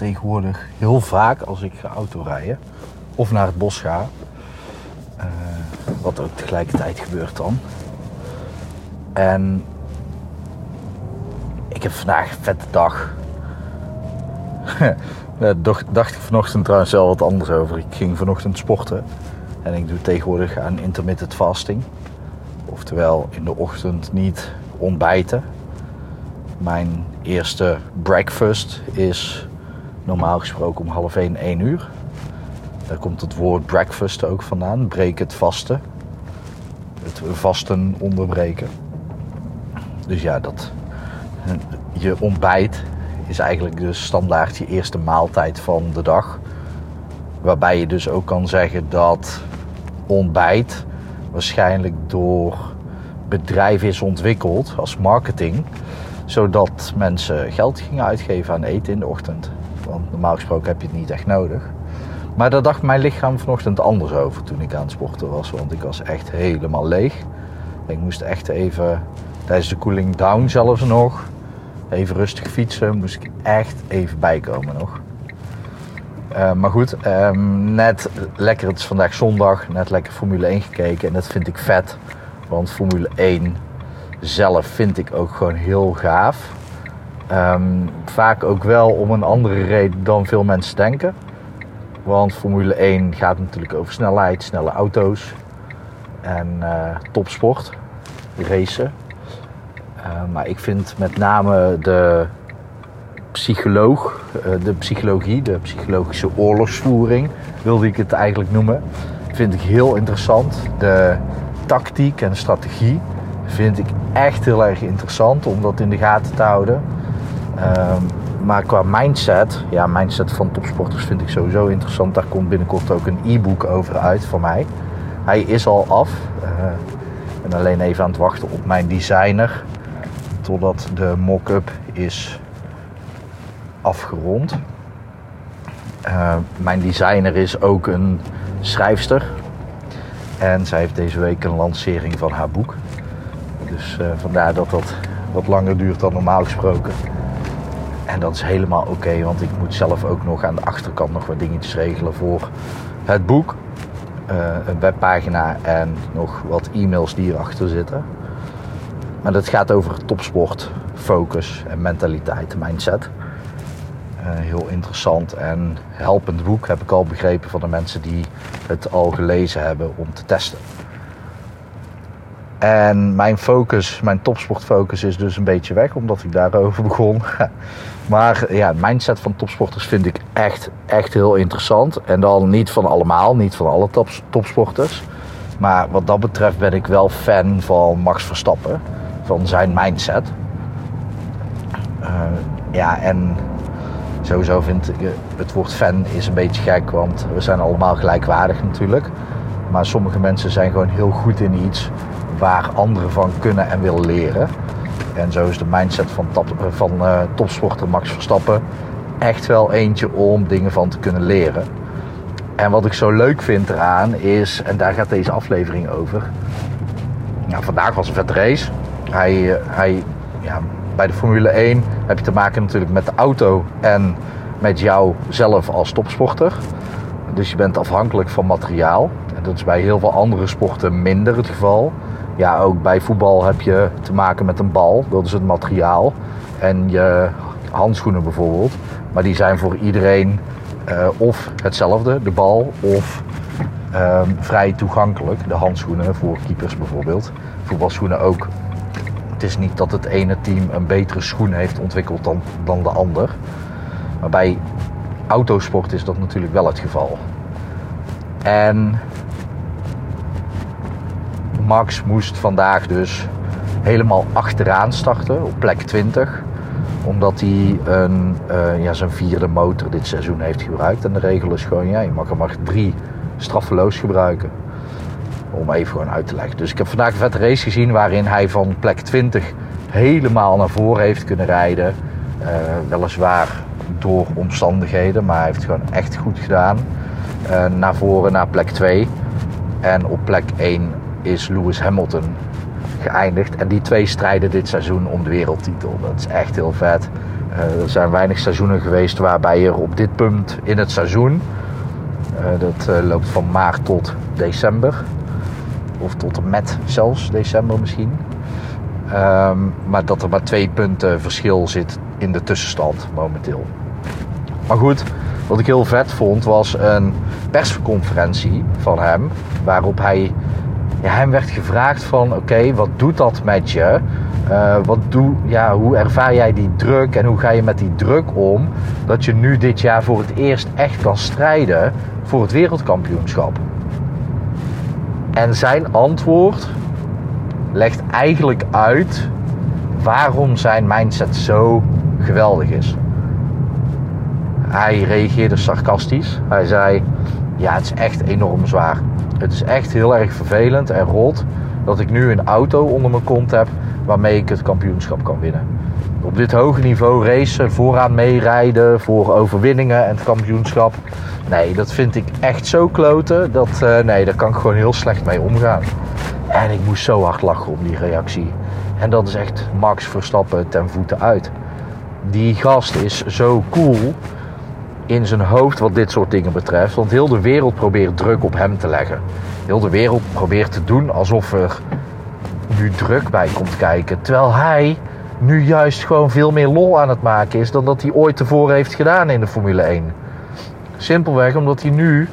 tegenwoordig heel vaak als ik ga autorijden of naar het bos ga. Uh, wat ook tegelijkertijd gebeurt dan. En ik heb vandaag een vette dag. Daar dacht ik vanochtend trouwens wel wat anders over. Ik ging vanochtend sporten. En ik doe tegenwoordig aan intermittent fasting. Oftewel in de ochtend niet ontbijten. Mijn eerste breakfast is normaal gesproken om half 1, 1 uur. Daar komt het woord breakfast ook vandaan. Breek het vasten. Het vasten onderbreken. Dus ja, dat, je ontbijt is eigenlijk dus standaard je eerste maaltijd van de dag. Waarbij je dus ook kan zeggen dat ontbijt waarschijnlijk door bedrijven is ontwikkeld als marketing. Zodat mensen geld gingen uitgeven aan eten in de ochtend. Want normaal gesproken heb je het niet echt nodig. Maar daar dacht mijn lichaam vanochtend anders over toen ik aan het sporten was. Want ik was echt helemaal leeg. Ik moest echt even, tijdens de cooling down zelfs nog, even rustig fietsen. Moest ik echt even bijkomen nog. Uh, maar goed, um, net lekker, het is vandaag zondag, net lekker Formule 1 gekeken. En dat vind ik vet. Want Formule 1 zelf vind ik ook gewoon heel gaaf. Um, vaak ook wel om een andere reden dan veel mensen denken. Want Formule 1 gaat natuurlijk over snelheid, snelle auto's en uh, topsport, racen. Uh, maar ik vind met name de psycholoog, uh, de psychologie, de psychologische oorlogsvoering, wilde ik het eigenlijk noemen, vind ik heel interessant. De tactiek en strategie vind ik echt heel erg interessant om dat in de gaten te houden. Um, maar qua mindset, ja, mindset van topsporters vind ik sowieso interessant. Daar komt binnenkort ook een e-book over uit van mij. Hij is al af. Uh, ben alleen even aan het wachten op mijn designer. Totdat de mock-up is afgerond. Uh, mijn designer is ook een schrijfster. En zij heeft deze week een lancering van haar boek. Dus uh, vandaar dat dat wat langer duurt dan normaal gesproken. En dat is helemaal oké, want ik moet zelf ook nog aan de achterkant nog wat dingetjes regelen voor het boek. Uh, een webpagina en nog wat e-mails die erachter zitten. Maar dat gaat over topsport, focus en mentaliteit, mindset. Uh, heel interessant en helpend boek, heb ik al begrepen van de mensen die het al gelezen hebben om te testen. En mijn focus, mijn topsportfocus is dus een beetje weg, omdat ik daarover begon. maar ja, het mindset van topsporters vind ik echt, echt heel interessant. En dan niet van allemaal, niet van alle top, topsporters. Maar wat dat betreft ben ik wel fan van Max Verstappen, van zijn mindset. Uh, ja, en sowieso vind ik het woord fan is een beetje gek, want we zijn allemaal gelijkwaardig natuurlijk. Maar sommige mensen zijn gewoon heel goed in iets waar anderen van kunnen en willen leren. En zo is de mindset van, tap, van uh, topsporter Max Verstappen echt wel eentje om dingen van te kunnen leren. En wat ik zo leuk vind eraan is, en daar gaat deze aflevering over. Nou, vandaag was een vette race. Hij, eh, hij, ja, bij de Formule 1 heb je te maken natuurlijk met de auto en met jou zelf als topsporter. Dus je bent afhankelijk van materiaal. En dat is bij heel veel andere sporten minder het geval. Ja, ook bij voetbal heb je te maken met een bal. Dat is het materiaal. En je handschoenen bijvoorbeeld. Maar die zijn voor iedereen uh, of hetzelfde, de bal, of uh, vrij toegankelijk. De handschoenen voor keepers bijvoorbeeld. Voetbalschoenen ook. Het is niet dat het ene team een betere schoen heeft ontwikkeld dan, dan de ander. Maar bij autosport is dat natuurlijk wel het geval. En Max moest vandaag dus helemaal achteraan starten op plek 20. Omdat hij een, eh, ja, zijn vierde motor dit seizoen heeft gebruikt. En de regel is gewoon, ja, je mag er maar drie straffeloos gebruiken. Om even gewoon uit te leggen. Dus ik heb vandaag een vette race gezien waarin hij van plek 20 helemaal naar voren heeft kunnen rijden. Uh, weliswaar door omstandigheden, maar hij heeft het gewoon echt goed gedaan. Uh, naar voren naar plek 2. En op plek 1 is Lewis Hamilton geëindigd. En die twee strijden dit seizoen om de wereldtitel. Dat is echt heel vet. Uh, er zijn weinig seizoenen geweest waarbij er op dit punt in het seizoen, uh, dat uh, loopt van maart tot december, of tot en met zelfs december misschien, um, maar dat er maar twee punten verschil zit in de tussenstand momenteel. Maar goed, wat ik heel vet vond was een persconferentie van hem, waarop hij ja, hem werd gevraagd van oké, wat doet dat met je? Uh, wat doe, ja, hoe ervaar jij die druk en hoe ga je met die druk om dat je nu dit jaar voor het eerst echt kan strijden voor het wereldkampioenschap? En zijn antwoord legt eigenlijk uit waarom zijn mindset zo geweldig is. Hij reageerde sarcastisch. Hij zei: Ja, het is echt enorm zwaar. Het is echt heel erg vervelend en rot dat ik nu een auto onder mijn kont heb waarmee ik het kampioenschap kan winnen. Op dit hoge niveau racen, vooraan meerijden voor overwinningen en het kampioenschap. Nee, dat vind ik echt zo kloten. Dat, uh, nee, daar kan ik gewoon heel slecht mee omgaan. En ik moest zo hard lachen om die reactie. En dat is echt Max Verstappen ten voeten uit. Die gast is zo cool in zijn hoofd wat dit soort dingen betreft. Want heel de wereld probeert druk op hem te leggen. Heel de wereld probeert te doen alsof er nu druk bij komt kijken. Terwijl hij nu juist gewoon veel meer lol aan het maken is dan dat hij ooit tevoren heeft gedaan in de Formule 1. Simpelweg omdat hij nu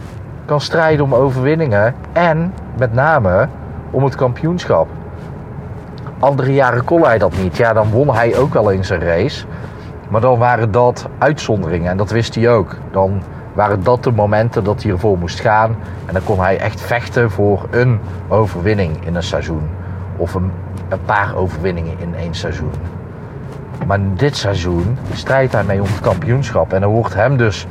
kan strijden om overwinningen en met name om het kampioenschap. Andere jaren kon hij dat niet. Ja, dan won hij ook wel in zijn race. Maar dan waren dat uitzonderingen en dat wist hij ook. Dan waren dat de momenten dat hij ervoor moest gaan. En dan kon hij echt vechten voor een overwinning in een seizoen. Of een, paar overwinningen in één seizoen. Maar dit seizoen strijdt hij mee om het kampioenschap. En er wordt hem dus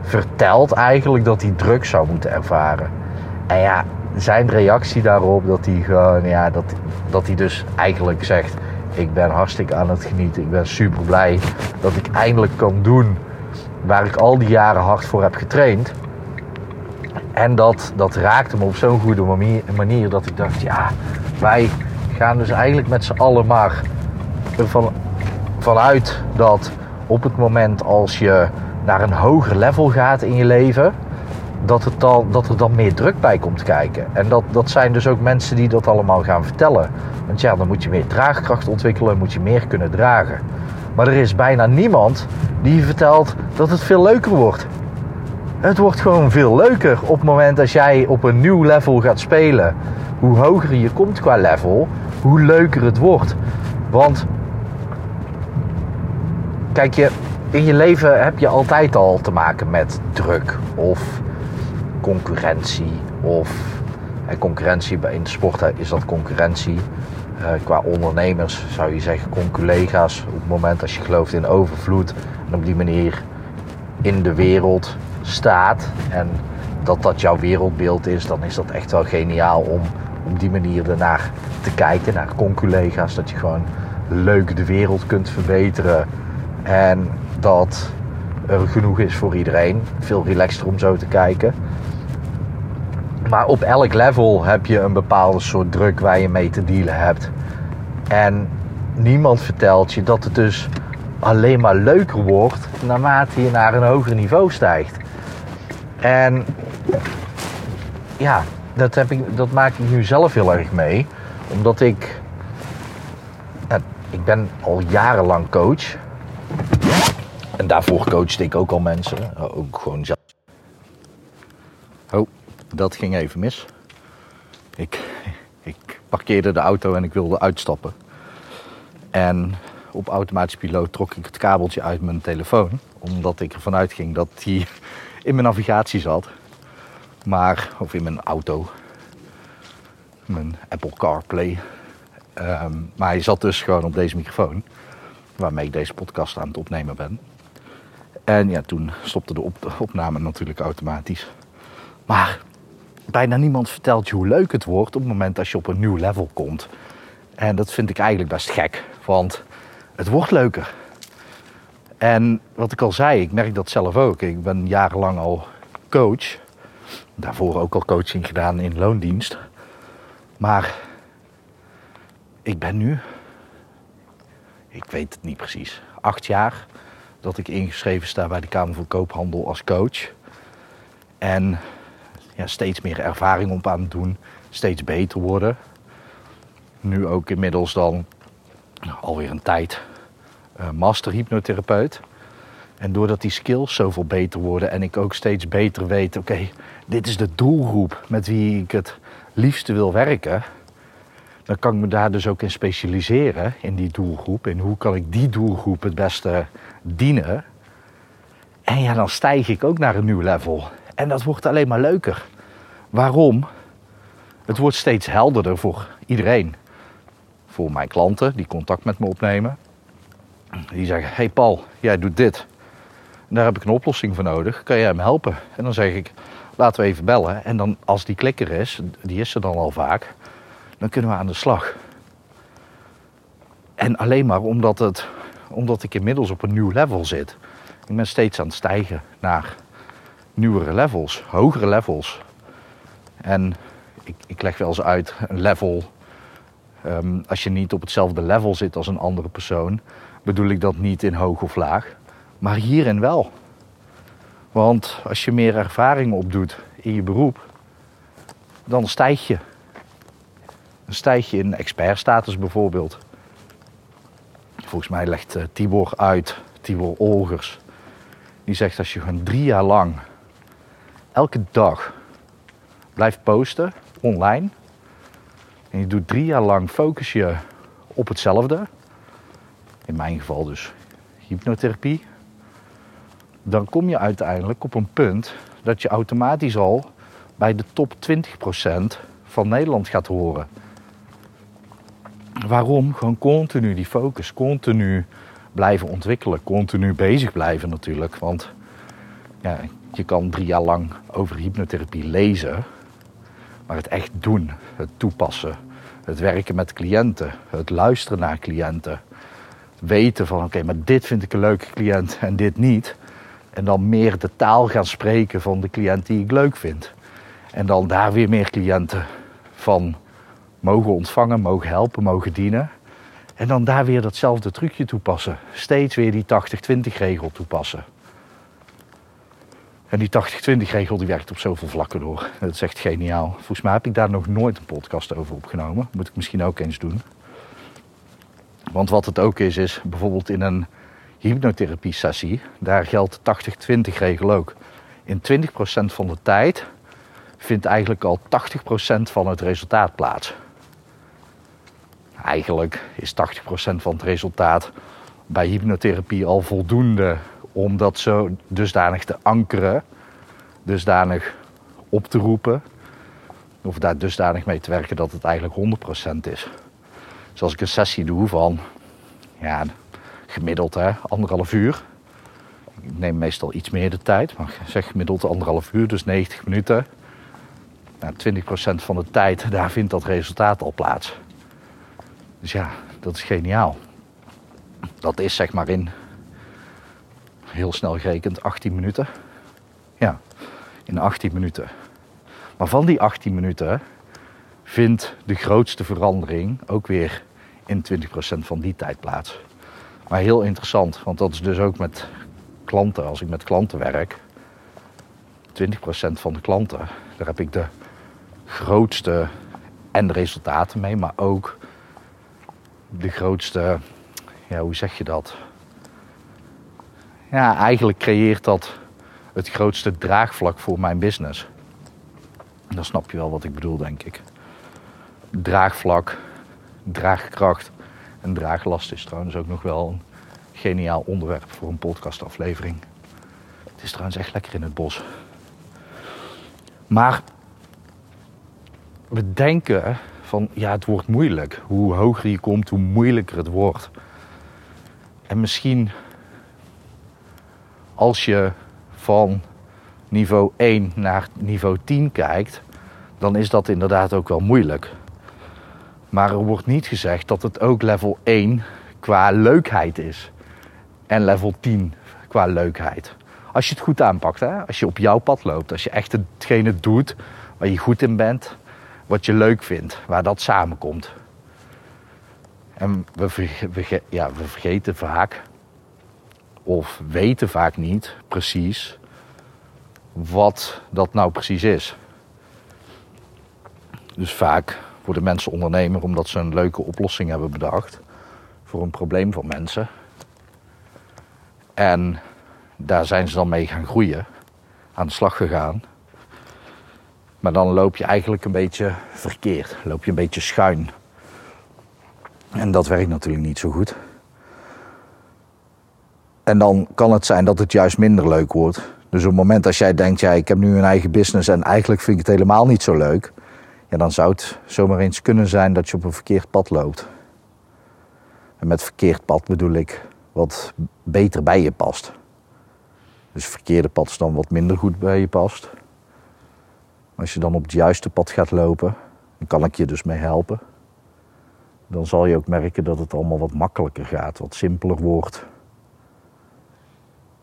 verteld eigenlijk dat hij druk zou moeten ervaren. En ja, zijn reactie daarop dat hij gewoon, ja, dat, dat hij dus eigenlijk zegt: Ik ben hartstikke aan het genieten. Ik ben super blij dat ik eindelijk kan doen waar ik al die jaren hard voor heb getraind. En dat, dat raakte me op zo'n goede manier, dat ik dacht: Ja, wij gaan dus eigenlijk met z'n allen maar ervan, vanuit dat op het moment als je naar een hoger level gaat in je leven, dat, het dat er dan meer druk bij komt kijken. En dat, dat zijn dus ook mensen die dat allemaal gaan vertellen. Want ja, dan moet je meer draagkracht ontwikkelen, moet je meer kunnen dragen. Maar er is bijna niemand die vertelt dat het veel leuker wordt. Het wordt gewoon veel leuker op het moment dat jij op een nieuw level gaat spelen. Hoe hoger je komt qua level, hoe leuker het wordt. Want kijk je, in je leven heb je altijd al te maken met druk of concurrentie. Of en concurrentie in de sport is dat concurrentie. Uh, qua ondernemers zou je zeggen conculega's. Op het moment als je gelooft in overvloed en op die manier in de wereld staat en dat dat jouw wereldbeeld is, dan is dat echt wel geniaal om op die manier ernaar te kijken, naar conculega's. Dat je gewoon leuk de wereld kunt verbeteren en dat er genoeg is voor iedereen. Veel relaxter om zo te kijken. Maar op elk level heb je een bepaalde soort druk waar je mee te dealen hebt. En niemand vertelt je dat het dus alleen maar leuker wordt naarmate je naar een hoger niveau stijgt. En ja, dat, heb ik, dat maak ik nu zelf heel erg mee. Omdat ik. Ik ben al jarenlang coach. En daarvoor coachte ik ook al mensen. Ook gewoon dat ging even mis. Ik, ik parkeerde de auto en ik wilde uitstappen. En op automatisch piloot trok ik het kabeltje uit mijn telefoon. Omdat ik ervan uitging dat die in mijn navigatie zat. Maar, of in mijn auto. Mijn Apple CarPlay. Um, maar hij zat dus gewoon op deze microfoon. waarmee ik deze podcast aan het opnemen ben. En ja, toen stopte de op opname natuurlijk automatisch. Maar bijna niemand vertelt je hoe leuk het wordt op het moment als je op een nieuw level komt. En dat vind ik eigenlijk best gek, want het wordt leuker. En wat ik al zei, ik merk dat zelf ook. Ik ben jarenlang al coach. Daarvoor ook al coaching gedaan in loondienst. Maar ik ben nu, ik weet het niet precies, acht jaar dat ik ingeschreven sta bij de Kamer van Koophandel als coach. En ja, steeds meer ervaring op aan het doen, steeds beter worden. Nu ook inmiddels dan alweer een tijd uh, master hypnotherapeut. En doordat die skills zoveel beter worden en ik ook steeds beter weet, oké, dit is de doelgroep met wie ik het liefste wil werken, dan kan ik me daar dus ook in specialiseren, in die doelgroep. En hoe kan ik die doelgroep het beste dienen? En ja, dan stijg ik ook naar een nieuw level. En dat wordt alleen maar leuker. Waarom? Het wordt steeds helderder voor iedereen. Voor mijn klanten die contact met me opnemen. Die zeggen: Hey Paul, jij doet dit. daar heb ik een oplossing voor nodig. Kan jij me helpen? En dan zeg ik: Laten we even bellen. En dan, als die klikker is, die is er dan al vaak, dan kunnen we aan de slag. En alleen maar omdat, het, omdat ik inmiddels op een nieuw level zit. Ik ben steeds aan het stijgen naar nieuwere levels, hogere levels. En ik, ik leg wel eens uit, een level, um, als je niet op hetzelfde level zit als een andere persoon, bedoel ik dat niet in hoog of laag, maar hierin wel. Want als je meer ervaring opdoet in je beroep, dan stijg je. Dan stijg je in expertstatus bijvoorbeeld. Volgens mij legt uh, Tibor uit, Tibor Olgers. Die zegt als je gewoon drie jaar lang elke dag blijft posten online. En je doet drie jaar lang focus je op hetzelfde. In mijn geval dus hypnotherapie. Dan kom je uiteindelijk op een punt dat je automatisch al bij de top 20% van Nederland gaat horen. Waarom? Gewoon continu die focus, continu blijven ontwikkelen, continu bezig blijven natuurlijk. Want ja, je kan drie jaar lang over hypnotherapie lezen, maar het echt doen, het toepassen, het werken met cliënten, het luisteren naar cliënten, weten van oké, maar dit vind ik een leuke cliënt en dit niet. En dan meer de taal gaan spreken van de cliënt die ik leuk vind. En dan daar weer meer cliënten van mogen ontvangen, mogen helpen, mogen dienen. En dan daar weer datzelfde trucje toepassen. Steeds weer die 80-20 regel toepassen. En die 80-20 regel die werkt op zoveel vlakken door. Dat is echt geniaal. Volgens mij heb ik daar nog nooit een podcast over opgenomen. Moet ik misschien ook eens doen. Want wat het ook is, is bijvoorbeeld in een hypnotherapie sessie, daar geldt de 80-20 regel ook. In 20% van de tijd vindt eigenlijk al 80% van het resultaat plaats. Eigenlijk is 80% van het resultaat bij hypnotherapie al voldoende om dat zo dusdanig te ankeren, dusdanig op te roepen, of daar dusdanig mee te werken dat het eigenlijk 100% is. Dus als ik een sessie doe van, ja, gemiddeld hè, anderhalf uur. Ik neem meestal iets meer de tijd, maar zeg gemiddeld anderhalf uur, dus 90 minuten. Nou, 20% van de tijd, daar vindt dat resultaat al plaats. Dus ja, dat is geniaal. Dat is zeg maar in heel snel gerekend 18 minuten. Ja, in 18 minuten. Maar van die 18 minuten vindt de grootste verandering ook weer in 20% van die tijd plaats. Maar heel interessant, want dat is dus ook met klanten. Als ik met klanten werk, 20% van de klanten, daar heb ik de grootste en resultaten mee, maar ook de grootste, ja, hoe zeg je dat? Ja, eigenlijk creëert dat het grootste draagvlak voor mijn business. Dan snap je wel wat ik bedoel, denk ik. Draagvlak, draagkracht en draaglast is trouwens ook nog wel een geniaal onderwerp voor een podcastaflevering. Het is trouwens echt lekker in het bos. Maar we denken van ja, het wordt moeilijk. Hoe hoger je komt, hoe moeilijker het wordt. En misschien als je van niveau 1 naar niveau 10 kijkt, dan is dat inderdaad ook wel moeilijk. Maar er wordt niet gezegd dat het ook level 1 qua leukheid is. En level 10 qua leukheid. Als je het goed aanpakt, hè? als je op jouw pad loopt, als je echt hetgene doet waar je goed in bent, wat je leuk vindt, waar dat samenkomt. En we, we, ja, we vergeten vaak, of weten vaak niet precies, wat dat nou precies is. Dus vaak worden mensen ondernemer omdat ze een leuke oplossing hebben bedacht voor een probleem van mensen. En daar zijn ze dan mee gaan groeien, aan de slag gegaan. Maar dan loop je eigenlijk een beetje verkeerd, loop je een beetje schuin. En dat werkt natuurlijk niet zo goed. En dan kan het zijn dat het juist minder leuk wordt. Dus op het moment als jij denkt, ja, ik heb nu een eigen business en eigenlijk vind ik het helemaal niet zo leuk. Ja, dan zou het zomaar eens kunnen zijn dat je op een verkeerd pad loopt. En met verkeerd pad bedoel ik wat beter bij je past. Dus verkeerde pad is dan wat minder goed bij je past. Als je dan op het juiste pad gaat lopen, dan kan ik je dus mee helpen. Dan zal je ook merken dat het allemaal wat makkelijker gaat, wat simpeler wordt.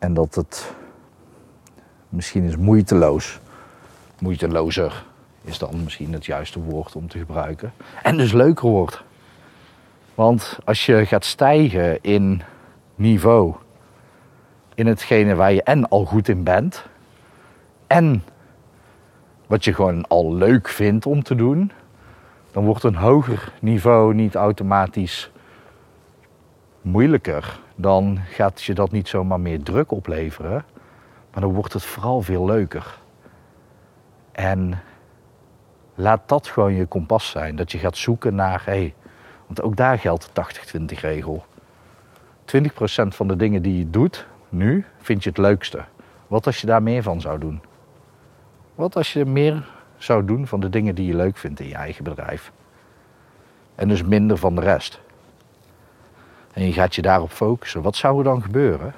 En dat het misschien is moeiteloos. Moeitelozer is dan misschien het juiste woord om te gebruiken. En dus leuker wordt. Want als je gaat stijgen in niveau, in hetgene waar je en al goed in bent, en wat je gewoon al leuk vindt om te doen, dan wordt een hoger niveau niet automatisch moeilijker. Dan gaat je dat niet zomaar meer druk opleveren, maar dan wordt het vooral veel leuker. En laat dat gewoon je kompas zijn. Dat je gaat zoeken naar, hé, hey, want ook daar geldt de 80-20 regel. 20% van de dingen die je doet nu, vind je het leukste. Wat als je daar meer van zou doen? Wat als je meer zou doen van de dingen die je leuk vindt in je eigen bedrijf? En dus minder van de rest. En je gaat je daarop focussen. Wat zou er dan gebeuren?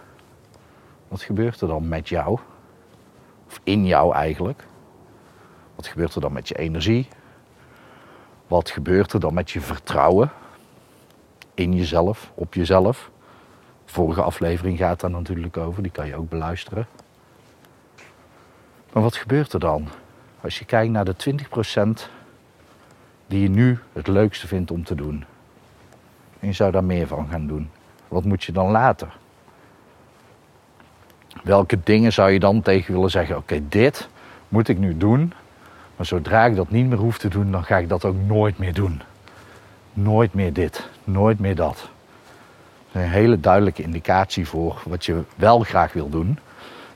Wat gebeurt er dan met jou? Of in jou eigenlijk? Wat gebeurt er dan met je energie? Wat gebeurt er dan met je vertrouwen in jezelf, op jezelf? De vorige aflevering gaat daar natuurlijk over, die kan je ook beluisteren. Maar wat gebeurt er dan als je kijkt naar de 20% die je nu het leukste vindt om te doen? En je zou daar meer van gaan doen. Wat moet je dan later? Welke dingen zou je dan tegen willen zeggen? Oké, dit moet ik nu doen maar zodra ik dat niet meer hoef te doen, dan ga ik dat ook nooit meer doen. Nooit meer dit, nooit meer dat. Een hele duidelijke indicatie voor wat je wel graag wil doen,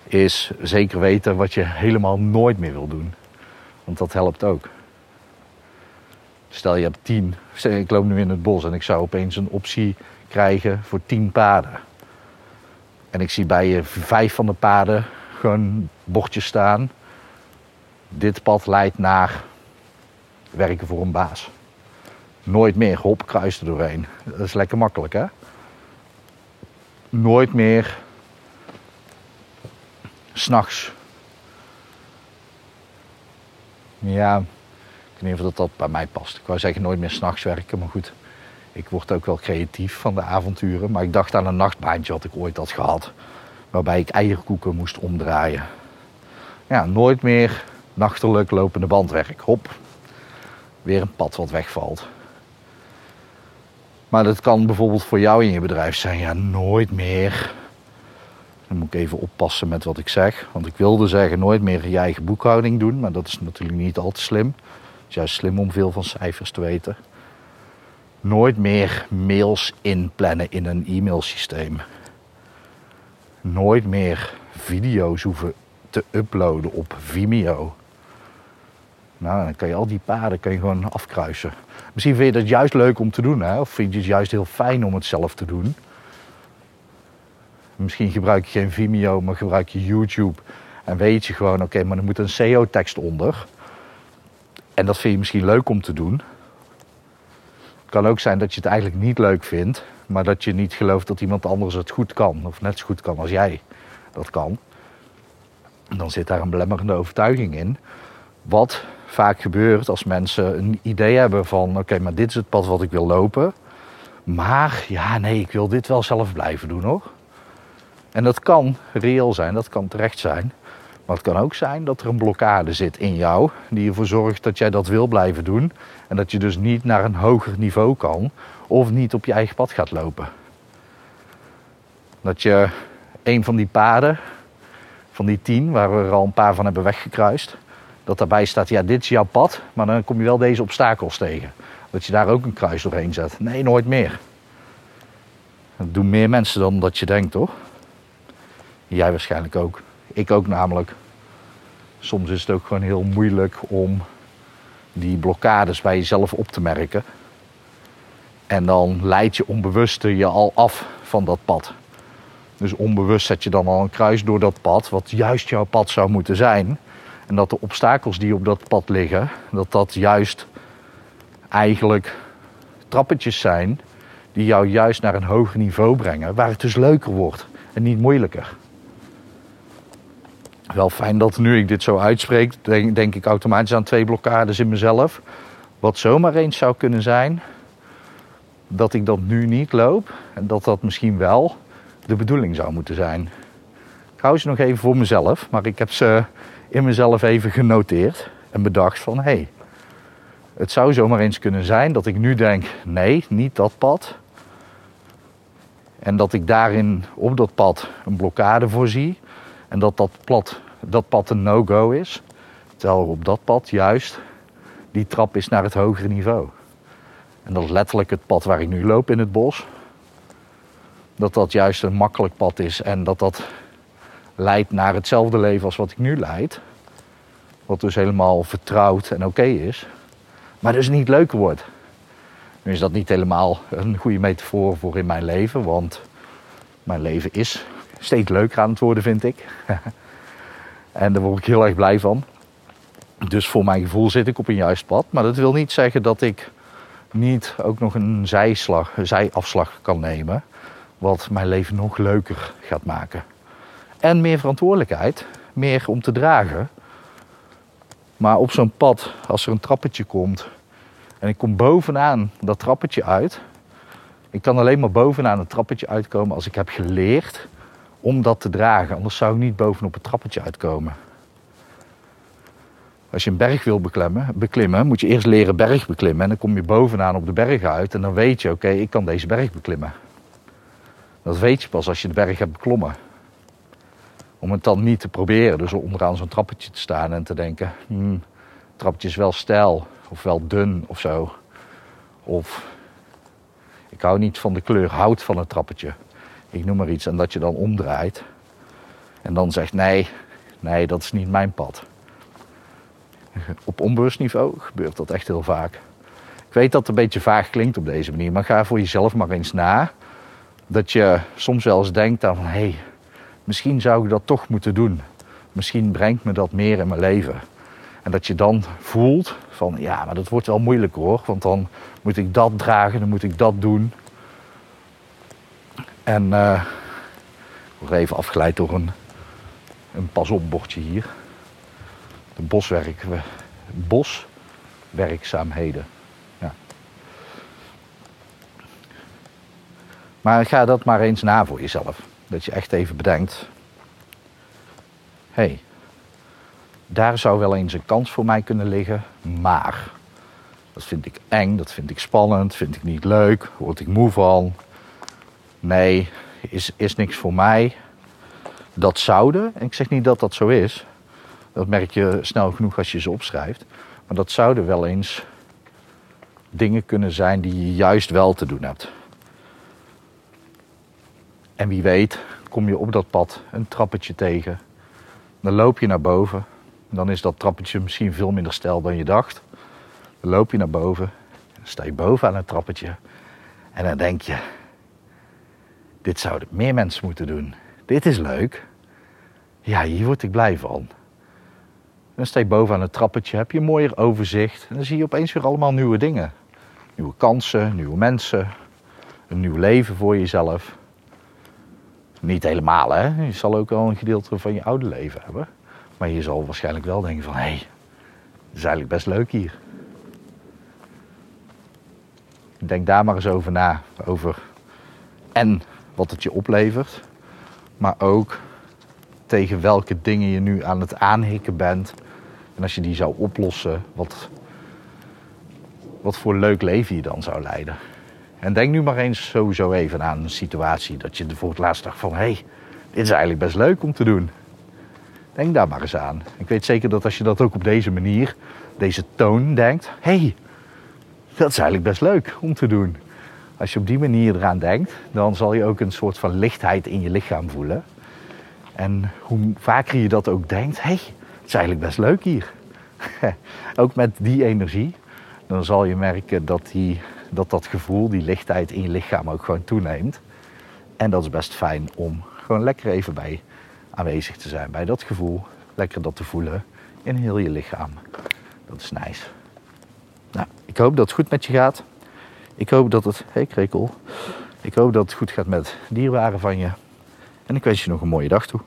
is zeker weten wat je helemaal nooit meer wil doen. Want dat helpt ook. Stel je hebt tien, ik loop nu in het bos en ik zou opeens een optie krijgen voor tien paden. En ik zie bij je vijf van de paden gewoon bordjes staan dit pad leidt naar werken voor een baas. Nooit meer hop kruis er doorheen. Dat is lekker makkelijk hè. Nooit meer s'nachts. Ja, weet niet of dat, dat bij mij past. Ik wou zeggen nooit meer s'nachts werken, maar goed. Ik word ook wel creatief van de avonturen. Maar ik dacht aan een nachtbaantje wat ik ooit had gehad. Waarbij ik eierkoeken moest omdraaien. Ja, nooit meer nachtelijk lopende bandwerk. Hop, weer een pad wat wegvalt. Maar dat kan bijvoorbeeld voor jou in je bedrijf zijn. Ja, nooit meer. Dan moet ik even oppassen met wat ik zeg. Want ik wilde zeggen nooit meer je eigen boekhouding doen. Maar dat is natuurlijk niet al te slim. Is juist slim om veel van cijfers te weten. Nooit meer mails inplannen in een e-mailsysteem. Nooit meer video's hoeven te uploaden op Vimeo. Nou, dan kan je al die paden kan je gewoon afkruisen. Misschien vind je dat juist leuk om te doen, hè? of vind je het juist heel fijn om het zelf te doen. Misschien gebruik je geen Vimeo, maar gebruik je YouTube. En weet je gewoon, oké, maar er moet een SEO-tekst onder. En dat vind je misschien leuk om te doen. Het kan ook zijn dat je het eigenlijk niet leuk vindt, maar dat je niet gelooft dat iemand anders het goed kan, of net zo goed kan als jij dat kan, dan zit daar een belemmerende overtuiging in. Wat vaak gebeurt als mensen een idee hebben van: oké, maar dit is het pad wat ik wil lopen. Maar ja, nee, ik wil dit wel zelf blijven doen hoor. En dat kan reëel zijn, dat kan terecht zijn. Maar het kan ook zijn dat er een blokkade zit in jou die ervoor zorgt dat jij dat wil blijven doen. En dat je dus niet naar een hoger niveau kan of niet op je eigen pad gaat lopen. Dat je een van die paden, van die tien, waar we er al een paar van hebben weggekruist, dat daarbij staat, ja, dit is jouw pad, maar dan kom je wel deze obstakels tegen. Dat je daar ook een kruis doorheen zet. Nee, nooit meer. Dat doen meer mensen dan dat je denkt, toch? Jij waarschijnlijk ook. Ik ook namelijk. Soms is het ook gewoon heel moeilijk om die blokkades bij jezelf op te merken. En dan leid je onbewuste je al af van dat pad. Dus onbewust zet je dan al een kruis door dat pad, wat juist jouw pad zou moeten zijn. En dat de obstakels die op dat pad liggen, dat dat juist eigenlijk trappetjes zijn die jou juist naar een hoger niveau brengen, waar het dus leuker wordt en niet moeilijker. Wel fijn dat nu ik dit zo uitspreek, denk, denk ik automatisch aan twee blokkades in mezelf. Wat zomaar eens zou kunnen zijn dat ik dat nu niet loop en dat dat misschien wel de bedoeling zou moeten zijn. Ik hou ze nog even voor mezelf, maar ik heb ze in mezelf even genoteerd en bedacht van hé, hey, het zou zomaar eens kunnen zijn dat ik nu denk nee, niet dat pad. En dat ik daarin op dat pad een blokkade voorzie. En dat dat, dat pad een no-go is. Terwijl op dat pad juist die trap is naar het hogere niveau. En dat is letterlijk het pad waar ik nu loop in het bos. Dat dat juist een makkelijk pad is en dat dat leidt naar hetzelfde leven als wat ik nu leid. Wat dus helemaal vertrouwd en oké is. Maar dus niet leuker wordt. Nu is dat niet helemaal een goede metafoor voor in mijn leven. Want mijn leven is steeds leuker aan het worden, vind ik. en daar word ik heel erg blij van. Dus voor mijn gevoel zit ik op een juist pad. Maar dat wil niet zeggen dat ik niet ook nog een zijslag, een zijafslag kan nemen. Wat mijn leven nog leuker gaat maken. En meer verantwoordelijkheid, meer om te dragen. Maar op zo'n pad, als er een trappetje komt en ik kom bovenaan dat trappetje uit. Ik kan alleen maar bovenaan het trappetje uitkomen als ik heb geleerd om dat te dragen. Anders zou ik niet bovenop het trappetje uitkomen. Als je een berg wil beklimmen, beklimmen, moet je eerst leren berg beklimmen. En dan kom je bovenaan op de berg uit en dan weet je, oké, ik kan deze berg beklimmen. Dat weet je pas als je de berg hebt beklommen. Om het dan niet te proberen, dus onderaan zo'n trappetje te staan en te denken, hmm, het trappetje is wel stijl of wel dun of zo. Of ik hou niet van de kleur hout van het trappetje. Ik noem maar iets en dat je dan omdraait en dan zegt nee, nee, dat is niet mijn pad. Op onbewust niveau gebeurt dat echt heel vaak. Ik weet dat het een beetje vaag klinkt op deze manier, maar ga voor jezelf maar eens na. Dat je soms wel eens denkt aan van hé, hey, misschien zou ik dat toch moeten doen. Misschien brengt me dat meer in mijn leven. En dat je dan voelt van ja, maar dat wordt wel moeilijk hoor. Want dan moet ik dat dragen, dan moet ik dat doen. En uh, ik word even afgeleid door een, een pas-op bordje hier. De boswerk, boswerkzaamheden. Ja. Maar ga dat maar eens na voor jezelf. Dat je echt even bedenkt. Hé, hey, daar zou wel eens een kans voor mij kunnen liggen. Maar dat vind ik eng, dat vind ik spannend, vind ik niet leuk, word ik moe van. Nee, is, is niks voor mij. Dat zouden, en ik zeg niet dat dat zo is, dat merk je snel genoeg als je ze opschrijft. Maar dat zouden wel eens dingen kunnen zijn die je juist wel te doen hebt. En wie weet, kom je op dat pad een trappetje tegen. Dan loop je naar boven dan is dat trappetje misschien veel minder stijl dan je dacht. Dan loop je naar boven, dan sta je boven aan het trappetje. En dan denk je, dit zouden meer mensen moeten doen. Dit is leuk. Ja, hier word ik blij van. Dan sta je boven het trappetje, heb je een mooier overzicht. En dan zie je opeens weer allemaal nieuwe dingen. Nieuwe kansen, nieuwe mensen. een nieuw leven voor jezelf. Niet helemaal, hè? Je zal ook wel een gedeelte van je oude leven hebben. Maar je zal waarschijnlijk wel denken van... hé, hey, het is eigenlijk best leuk hier. Denk daar maar eens over na. Over en wat het je oplevert. Maar ook tegen welke dingen je nu aan het aanhikken bent. En als je die zou oplossen, wat, wat voor leuk leven je dan zou leiden. En denk nu maar eens sowieso even aan een situatie dat je voor het laatst dacht van... hé, hey, dit is eigenlijk best leuk om te doen. Denk daar maar eens aan. Ik weet zeker dat als je dat ook op deze manier, deze toon denkt... hé, hey, dat is eigenlijk best leuk om te doen. Als je op die manier eraan denkt, dan zal je ook een soort van lichtheid in je lichaam voelen. En hoe vaker je dat ook denkt, hé, hey, het is eigenlijk best leuk hier. ook met die energie, dan zal je merken dat, die, dat dat gevoel, die lichtheid in je lichaam ook gewoon toeneemt. En dat is best fijn om gewoon lekker even bij aanwezig te zijn, bij dat gevoel. Lekker dat te voelen in heel je lichaam. Dat is nice. Nou, ik hoop dat het goed met je gaat. Ik hoop dat het, hey krekel, ik hoop dat het goed gaat met dierbaren van je. En ik wens je nog een mooie dag toe.